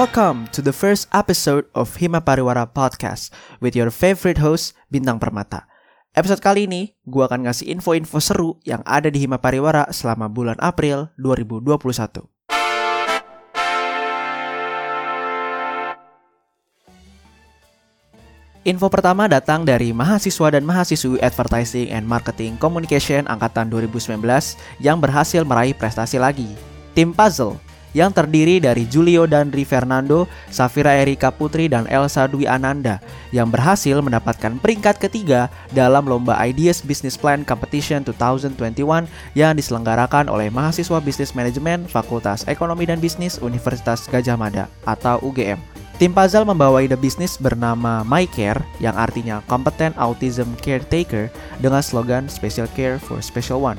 Welcome to the first episode of Hima Pariwara Podcast with your favorite host Bintang Permata. Episode kali ini, gue akan ngasih info-info seru yang ada di Hima Pariwara selama bulan April 2021. Info pertama datang dari mahasiswa dan mahasiswi Advertising and Marketing Communication angkatan 2019 yang berhasil meraih prestasi lagi. Tim Puzzle yang terdiri dari Julio dan Ri Fernando, Safira Erika Putri, dan Elsa Dwi Ananda yang berhasil mendapatkan peringkat ketiga dalam Lomba Ideas Business Plan Competition 2021 yang diselenggarakan oleh mahasiswa Bisnis Manajemen Fakultas Ekonomi dan Bisnis Universitas Gajah Mada atau UGM. Tim Puzzle membawa ide bisnis bernama My Care yang artinya Competent Autism Caretaker dengan slogan Special Care for Special One.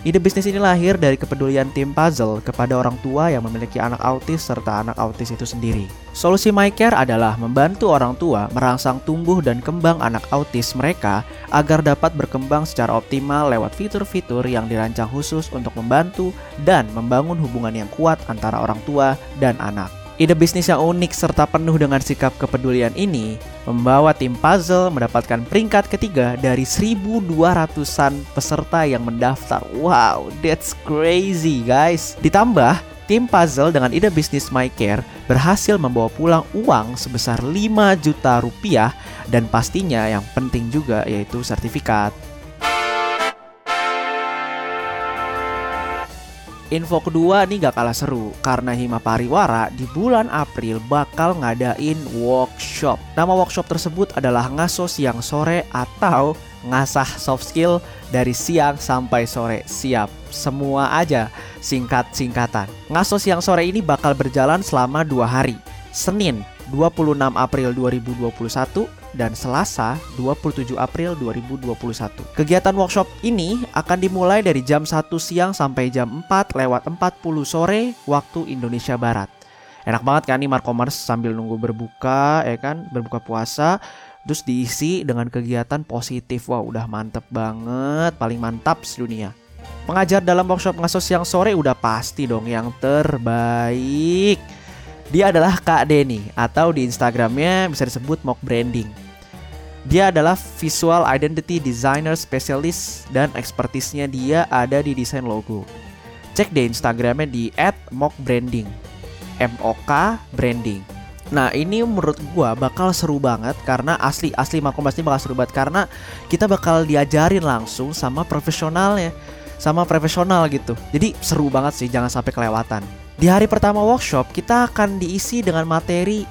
Ide bisnis ini lahir dari kepedulian tim puzzle kepada orang tua yang memiliki anak autis serta anak autis itu sendiri. Solusi MyCare adalah membantu orang tua merangsang tumbuh dan kembang anak autis mereka agar dapat berkembang secara optimal lewat fitur-fitur yang dirancang khusus untuk membantu dan membangun hubungan yang kuat antara orang tua dan anak. Ide bisnis yang unik serta penuh dengan sikap kepedulian ini membawa tim puzzle mendapatkan peringkat ketiga dari 1200-an peserta yang mendaftar. Wow, that's crazy guys. Ditambah, tim puzzle dengan ide bisnis My Care berhasil membawa pulang uang sebesar 5 juta rupiah dan pastinya yang penting juga yaitu sertifikat. Info kedua nih gak kalah seru karena Hima Pariwara di bulan April bakal ngadain workshop. Nama workshop tersebut adalah ngaso siang sore atau ngasah soft skill dari siang sampai sore. Siap, semua aja singkat-singkatan. Ngaso siang sore ini bakal berjalan selama dua hari. Senin 26 April 2021 dan Selasa 27 April 2021. Kegiatan workshop ini akan dimulai dari jam 1 siang sampai jam 4 lewat 40 sore waktu Indonesia Barat. Enak banget kan nih Markomers sambil nunggu berbuka ya kan, berbuka puasa terus diisi dengan kegiatan positif. Wah, udah mantep banget, paling mantap sedunia. Pengajar dalam workshop ngasos siang sore udah pasti dong yang terbaik. Dia adalah Kak Denny atau di Instagramnya bisa disebut mock branding. Dia adalah visual identity designer specialist dan ekspertisnya dia ada di desain logo. Cek deh Instagramnya di @mockbranding. M O K branding. Nah ini menurut gua bakal seru banget karena asli asli Makomas ini bakal seru banget karena kita bakal diajarin langsung sama profesionalnya sama profesional gitu. Jadi seru banget sih jangan sampai kelewatan. Di hari pertama workshop, kita akan diisi dengan materi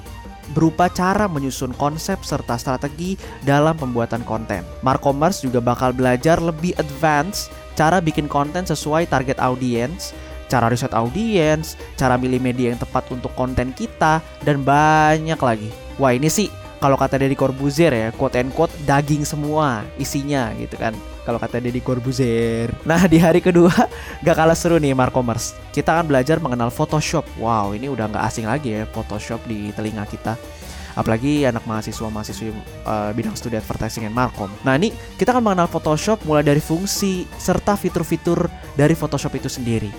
berupa cara menyusun konsep serta strategi dalam pembuatan konten. Markomers juga bakal belajar lebih advance cara bikin konten sesuai target audience, cara riset audience, cara milih media yang tepat untuk konten kita, dan banyak lagi. Wah ini sih kalau kata Deddy Corbuzier ya, quote and quote daging semua isinya gitu kan. Kalau kata Deddy Corbuzier. Nah, di hari kedua gak kalah seru nih Markomers. Kita akan belajar mengenal Photoshop. Wow, ini udah gak asing lagi ya Photoshop di telinga kita. Apalagi anak mahasiswa-mahasiswi uh, bidang studi advertising and markom. Nah, ini kita akan mengenal Photoshop mulai dari fungsi serta fitur-fitur dari Photoshop itu sendiri.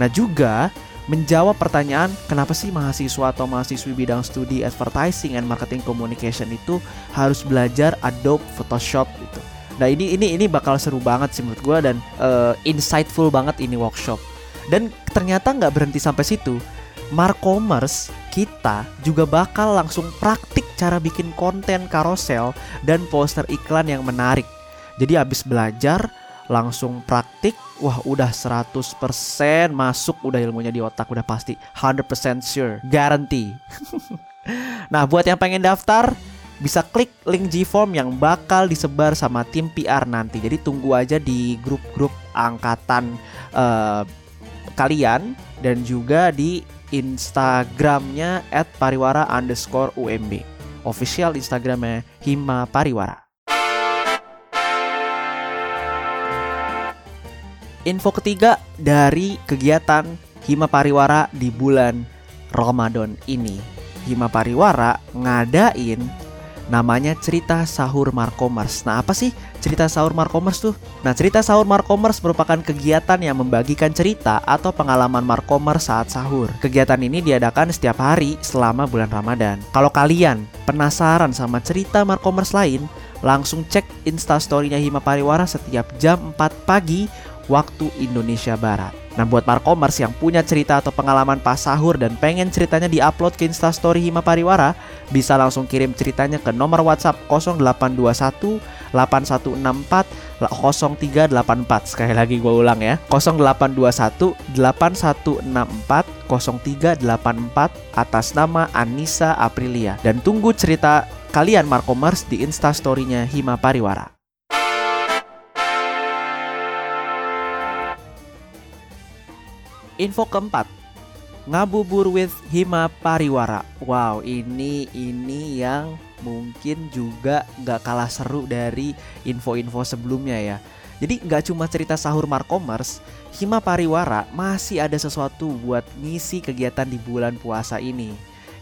Nah, juga menjawab pertanyaan kenapa sih mahasiswa atau mahasiswi bidang studi advertising and marketing communication itu harus belajar Adobe Photoshop gitu. Nah ini ini ini bakal seru banget sih menurut gue dan uh, insightful banget ini workshop. Dan ternyata nggak berhenti sampai situ. Markomers kita juga bakal langsung praktik cara bikin konten karosel dan poster iklan yang menarik. Jadi abis belajar langsung praktik wah udah 100% masuk udah ilmunya di otak udah pasti 100% sure guarantee nah buat yang pengen daftar bisa klik link G-Form yang bakal disebar sama tim PR nanti. Jadi tunggu aja di grup-grup angkatan uh, kalian dan juga di Instagramnya @pariwara underscore UMB. Official Instagramnya Hima Pariwara. Info ketiga dari kegiatan Hima Pariwara di bulan Ramadan ini. Hima Pariwara ngadain namanya cerita sahur Markomers. Nah, apa sih cerita sahur Markomers tuh? Nah, cerita sahur Markomers merupakan kegiatan yang membagikan cerita atau pengalaman Markomers saat sahur. Kegiatan ini diadakan setiap hari selama bulan Ramadan. Kalau kalian penasaran sama cerita Markomers lain, langsung cek instastorynya Hima Pariwara setiap jam 4 pagi waktu Indonesia Barat. Nah buat Markomers yang punya cerita atau pengalaman pas sahur dan pengen ceritanya diupload ke instastory Hima Pariwara Bisa langsung kirim ceritanya ke nomor WhatsApp 0821 8164 0384 Sekali lagi gue ulang ya. 0821 8164 0384 atas nama Anissa Aprilia. Dan tunggu cerita kalian Markomers di instastorynya Hima Pariwara Info keempat. Ngabubur with Hima Pariwara. Wow ini ini yang mungkin juga nggak kalah seru dari info-info sebelumnya ya. Jadi nggak cuma cerita sahur Markomers Hima Pariwara masih ada sesuatu buat ngisi kegiatan di bulan puasa ini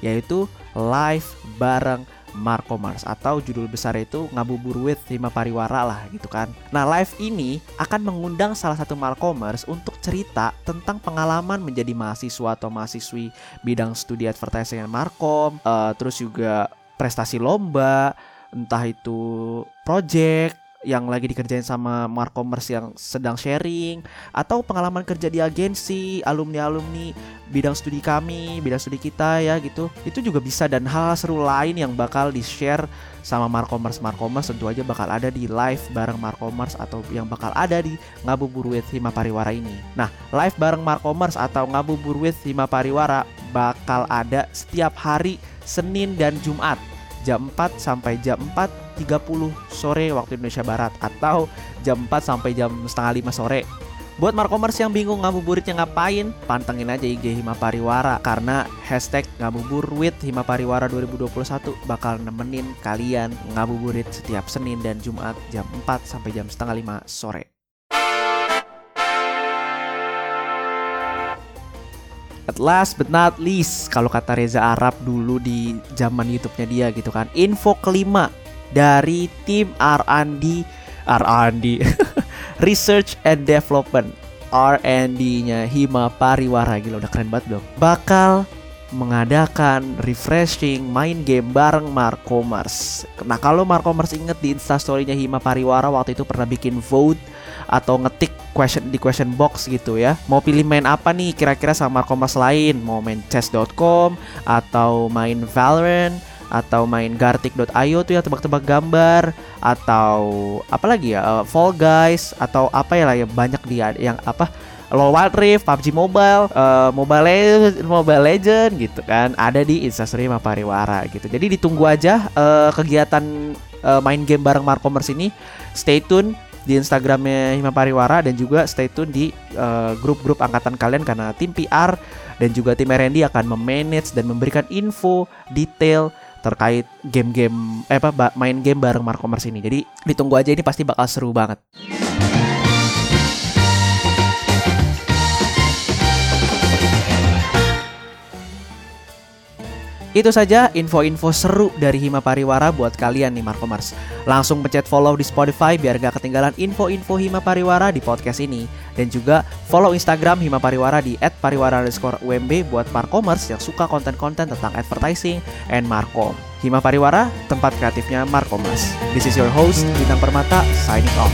Yaitu live bareng Markomers atau judul besar itu ngabubur with Hima Pariwara lah gitu kan. Nah live ini akan mengundang salah satu Markomers untuk cerita tentang pengalaman menjadi mahasiswa atau mahasiswi bidang studi advertising Markom, uh, terus juga prestasi lomba, entah itu project yang lagi dikerjain sama markomers yang sedang sharing atau pengalaman kerja di agensi alumni-alumni bidang studi kami, bidang studi kita ya gitu. Itu juga bisa dan hal, -hal seru lain yang bakal di-share sama markomers markomers tentu aja bakal ada di live bareng markomers atau yang bakal ada di Ngabubur with Hima Pariwara ini. Nah, live bareng markomers atau Ngabubur with Hima Pariwara bakal ada setiap hari Senin dan Jumat jam 4 sampai jam 4.30 sore waktu Indonesia Barat atau jam 4 sampai jam setengah 5 sore. Buat markomers yang bingung ngabuburitnya ngapain, pantengin aja IG Hima Pariwara karena hashtag ngabubur with Hima Pariwara 2021 bakal nemenin kalian ngabuburit setiap Senin dan Jumat jam 4 sampai jam setengah 5 sore. Last but not least, kalau kata Reza Arab dulu di zaman YouTube-nya dia gitu kan. Info kelima dari tim R&D R&D Research and Development R&D-nya Hima Pariwara gila udah keren banget dong. Bakal mengadakan refreshing main game bareng Markomers. Nah kalau Markomers inget di instastorynya Hima Pariwara waktu itu pernah bikin vote atau ngetik question di question box gitu ya. Mau pilih main apa nih kira-kira sama Markomers lain? Mau main chess.com atau main Valorant atau main gartic.io tuh ya tebak-tebak gambar atau apa lagi ya uh, Fall Guys atau apa ya lah ya banyak dia yang apa LoL Wild Rift, PUBG Mobile, uh, Mobile Legend, Mobile Legend gitu kan ada di Instastory Mapariwara gitu. Jadi ditunggu aja uh, kegiatan uh, main game bareng Markomers ini. Stay tune di Instagramnya Hima Pariwara dan juga stay tune di grup-grup uh, angkatan kalian karena tim PR dan juga tim R&D akan memanage dan memberikan info detail terkait game-game eh apa main game bareng Markomers ini. Jadi ditunggu aja ini pasti bakal seru banget. Itu saja info-info seru dari Hima Pariwara buat kalian nih Markomers. Langsung pencet follow di Spotify biar gak ketinggalan info-info Hima Pariwara di podcast ini. Dan juga follow Instagram Hima Pariwara di @pariwara_umb buat Markomers yang suka konten-konten tentang advertising and Markom. Hima Pariwara, tempat kreatifnya Markomers. This is your host, Bintang Permata, signing off.